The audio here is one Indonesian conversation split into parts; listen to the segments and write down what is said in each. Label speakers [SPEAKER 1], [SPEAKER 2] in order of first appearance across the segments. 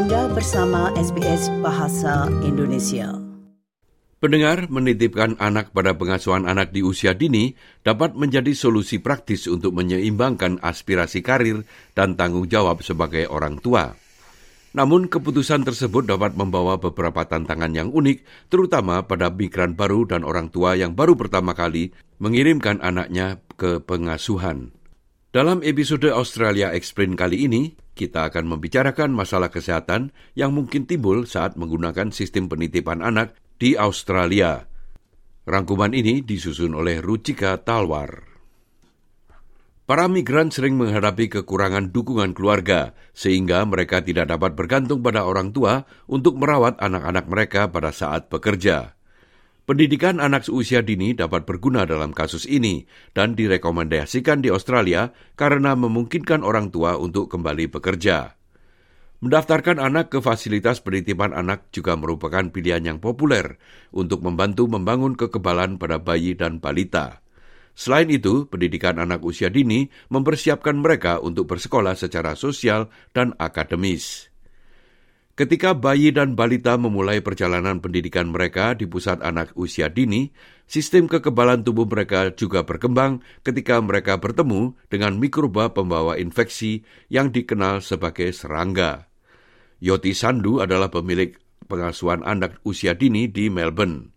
[SPEAKER 1] Anda bersama SBS Bahasa Indonesia.
[SPEAKER 2] Pendengar menitipkan anak pada pengasuhan anak di usia dini dapat menjadi solusi praktis untuk menyeimbangkan aspirasi karir dan tanggung jawab sebagai orang tua. Namun keputusan tersebut dapat membawa beberapa tantangan yang unik, terutama pada migran baru dan orang tua yang baru pertama kali mengirimkan anaknya ke pengasuhan. Dalam episode Australia Explain kali ini, kita akan membicarakan masalah kesehatan yang mungkin timbul saat menggunakan sistem penitipan anak di Australia. Rangkuman ini disusun oleh Rucika Talwar. Para migran sering menghadapi kekurangan dukungan keluarga, sehingga mereka tidak dapat bergantung pada orang tua untuk merawat anak-anak mereka pada saat bekerja. Pendidikan anak seusia dini dapat berguna dalam kasus ini dan direkomendasikan di Australia karena memungkinkan orang tua untuk kembali bekerja. Mendaftarkan anak ke fasilitas penitipan anak juga merupakan pilihan yang populer untuk membantu membangun kekebalan pada bayi dan balita. Selain itu, pendidikan anak usia dini mempersiapkan mereka untuk bersekolah secara sosial dan akademis. Ketika bayi dan balita memulai perjalanan pendidikan mereka di pusat anak usia dini, sistem kekebalan tubuh mereka juga berkembang ketika mereka bertemu dengan mikroba pembawa infeksi yang dikenal sebagai serangga. Yoti Sandu adalah pemilik pengasuhan anak usia dini di Melbourne.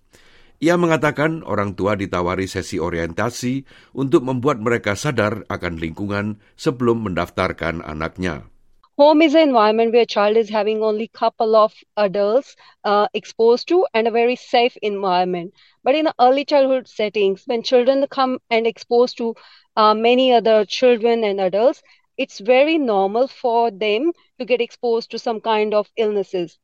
[SPEAKER 2] Ia mengatakan orang tua ditawari sesi orientasi untuk membuat mereka sadar akan lingkungan sebelum mendaftarkan anaknya.
[SPEAKER 3] Home is an environment where a child is having only couple of adults uh, exposed to and a very safe environment but in the early childhood settings when children come and exposed to uh, many other children and adults it's very normal for them to get exposed to some kind of illnesses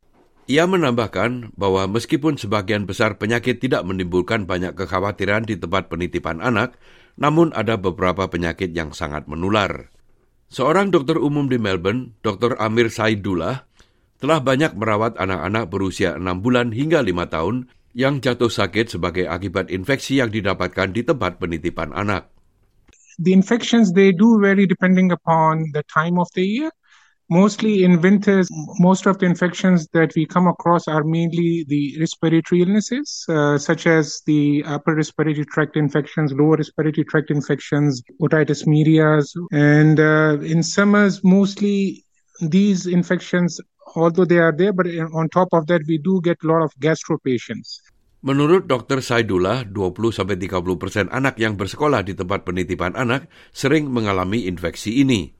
[SPEAKER 2] Ia menambahkan bahwa meskipun sebagian besar penyakit tidak menimbulkan banyak kekhawatiran di tempat penitipan anak, namun ada beberapa penyakit yang sangat menular. Seorang dokter umum di Melbourne, Dr. Amir Saidullah, telah banyak merawat anak-anak berusia 6 bulan hingga 5 tahun yang jatuh sakit sebagai akibat infeksi yang didapatkan di tempat penitipan anak.
[SPEAKER 4] The infections they do vary depending upon the time of the year. Mostly in winters, most of the infections that we come across are mainly the respiratory illnesses, uh, such as the upper respiratory tract infections, lower respiratory tract infections, otitis media. And uh, in summers, mostly these infections, although they are there, but on top of that, we do get a lot of gastro patients.
[SPEAKER 2] Menurut Dr. Saidullah, 20-30 persen anak yang bersekolah di tempat penitipan anak sering mengalami infeksi ini.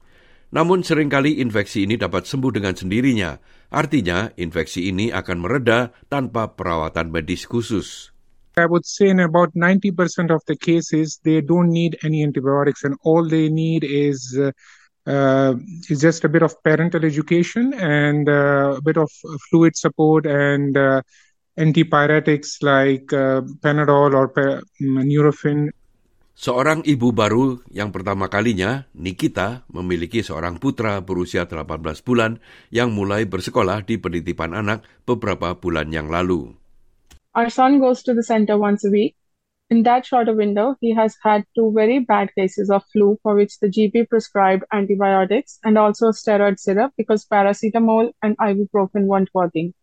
[SPEAKER 2] Namun sering kali infeksi ini dapat sembuh dengan sendirinya. Artinya, infeksi ini akan mereda tanpa perawatan medis khusus.
[SPEAKER 4] I would say in about 90% of the cases, they don't need any antibiotics and all they need is, uh, uh, is just a bit of parental education and uh, a bit of fluid support and uh, antipyretics like uh, Panadol or Nurofen
[SPEAKER 2] Seorang ibu baru yang pertama kalinya, Nikita, memiliki seorang putra berusia 18 bulan yang mulai bersekolah di penitipan anak beberapa bulan yang lalu.
[SPEAKER 5] Our son goes to the center once a week. In that shorter window, he has had two very bad cases of flu for which the GP prescribed antibiotics and also steroid syrup because paracetamol and ibuprofen weren't working.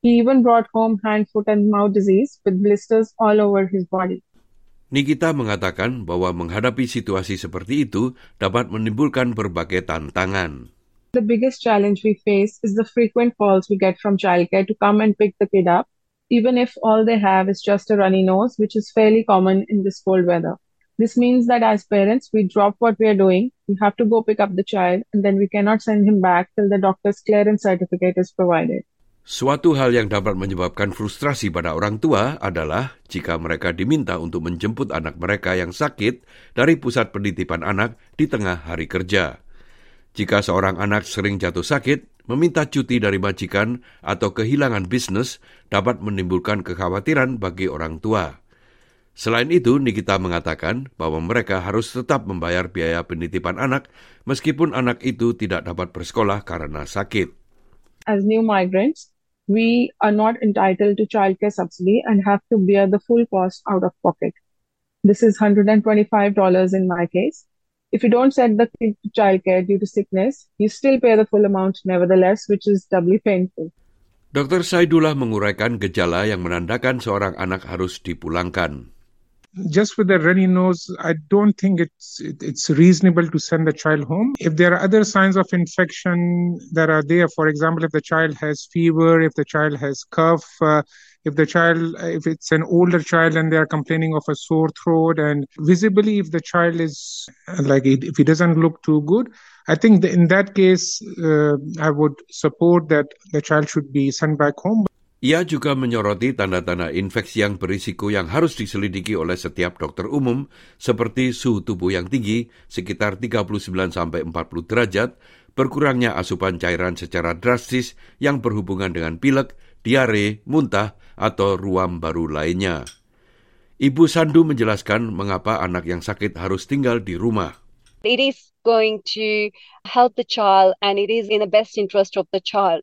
[SPEAKER 5] He even brought home hand, foot, and mouth disease with blisters all over his body.
[SPEAKER 2] Nikita mengatakan bahwa menghadapi situasi seperti itu dapat menimbulkan berbagai tantangan.
[SPEAKER 5] The biggest challenge we face is the frequent calls we get from childcare to come and pick the kid up, even if all they have is just a runny nose, which is fairly common in this cold weather. This means that as parents, we drop what we are doing, we have to go pick up the child, and then we cannot send him back till the doctor's clearance certificate is provided.
[SPEAKER 2] Suatu hal yang dapat menyebabkan frustrasi pada orang tua adalah jika mereka diminta untuk menjemput anak mereka yang sakit dari pusat penitipan anak di tengah hari kerja. Jika seorang anak sering jatuh sakit, meminta cuti dari majikan atau kehilangan bisnis dapat menimbulkan kekhawatiran bagi orang tua. Selain itu, Nikita mengatakan bahwa mereka harus tetap membayar biaya penitipan anak meskipun anak itu tidak dapat bersekolah karena sakit.
[SPEAKER 5] As new migrants, we are not entitled to childcare subsidy and have to bear the full cost out of pocket. This is $125 in my case. If you don't send the kid to childcare due to sickness, you still pay the full amount nevertheless, which is doubly painful.
[SPEAKER 2] Dr. Saidullah menguraikan gejala yang menandakan seorang anak harus dipulangkan.
[SPEAKER 4] Just with a runny nose, I don't think it's it's reasonable to send the child home. If there are other signs of infection that are there, for example, if the child has fever, if the child has cough, uh, if the child, if it's an older child and they are complaining of a sore throat, and visibly if the child is like if he doesn't look too good, I think in that case, uh, I would support that the child should be sent back home.
[SPEAKER 2] Ia juga menyoroti tanda-tanda infeksi yang berisiko yang harus diselidiki oleh setiap dokter umum, seperti suhu tubuh yang tinggi, sekitar 39-40 derajat, berkurangnya asupan cairan secara drastis yang berhubungan dengan pilek, diare, muntah, atau ruam baru lainnya. Ibu Sandu menjelaskan mengapa anak yang sakit harus tinggal di rumah.
[SPEAKER 3] It is going to help the child and it is in the best interest of the child.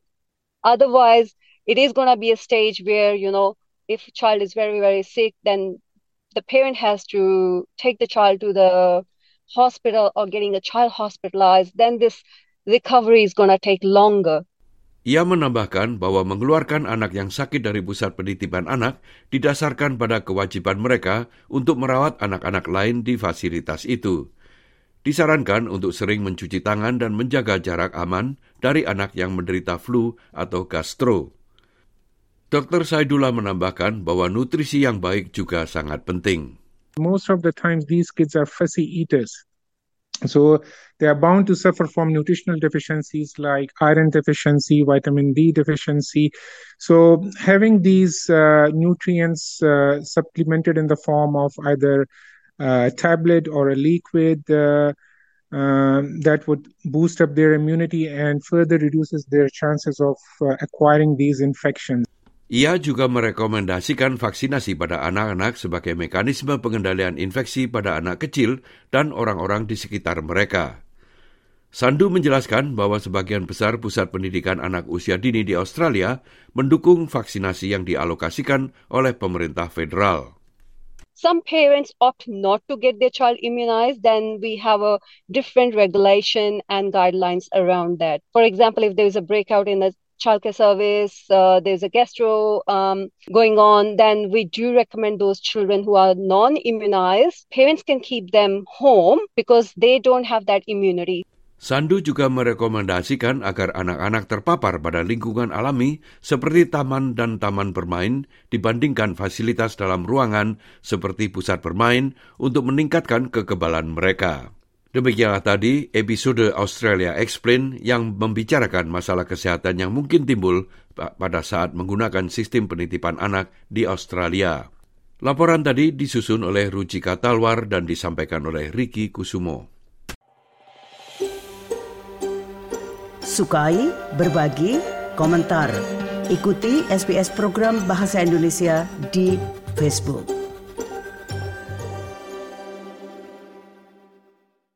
[SPEAKER 3] Otherwise, it is going to be a stage where you know if a child is very very sick then the parent has to take the child to the hospital or getting the child hospitalized then this recovery is going to take longer
[SPEAKER 2] Ia menambahkan bahwa mengeluarkan anak yang sakit dari pusat penitipan anak didasarkan pada kewajiban mereka untuk merawat anak-anak lain di fasilitas itu. Disarankan untuk sering mencuci tangan dan menjaga jarak aman dari anak yang menderita flu atau gastro. Dr. Saidullah menambahkan bahwa nutrisi yang baik juga sangat penting.
[SPEAKER 4] Most of the times these kids are fussy eaters. So they are bound to suffer from nutritional deficiencies like iron deficiency, vitamin D deficiency. So having these uh, nutrients uh, supplemented in the form of either a tablet or a liquid uh, uh, that would boost up their immunity and further reduces their chances of uh, acquiring these infections.
[SPEAKER 2] Ia juga merekomendasikan vaksinasi pada anak-anak sebagai mekanisme pengendalian infeksi pada anak kecil dan orang-orang di sekitar mereka. Sandu menjelaskan bahwa sebagian besar pusat pendidikan anak usia dini di Australia mendukung vaksinasi yang dialokasikan oleh pemerintah federal.
[SPEAKER 3] Some parents opt not to get their child immunized, then we have a different regulation and guidelines around that. For example, if there is a breakout in a childcare service, uh, there's a gastro um, going on, then we do recommend those children who are non immunized. Parents can keep them home because they don't have that immunity.
[SPEAKER 2] Sandu juga merekomendasikan agar anak-anak terpapar pada lingkungan alami seperti taman dan taman bermain dibandingkan fasilitas dalam ruangan seperti pusat bermain untuk meningkatkan kekebalan mereka. Demikianlah tadi episode Australia Explain yang membicarakan masalah kesehatan yang mungkin timbul pada saat menggunakan sistem penitipan anak di Australia. Laporan tadi disusun oleh Rucika Talwar dan disampaikan oleh Ricky Kusumo.
[SPEAKER 1] Sukai, berbagi, komentar. Ikuti SBS program Bahasa Indonesia di Facebook.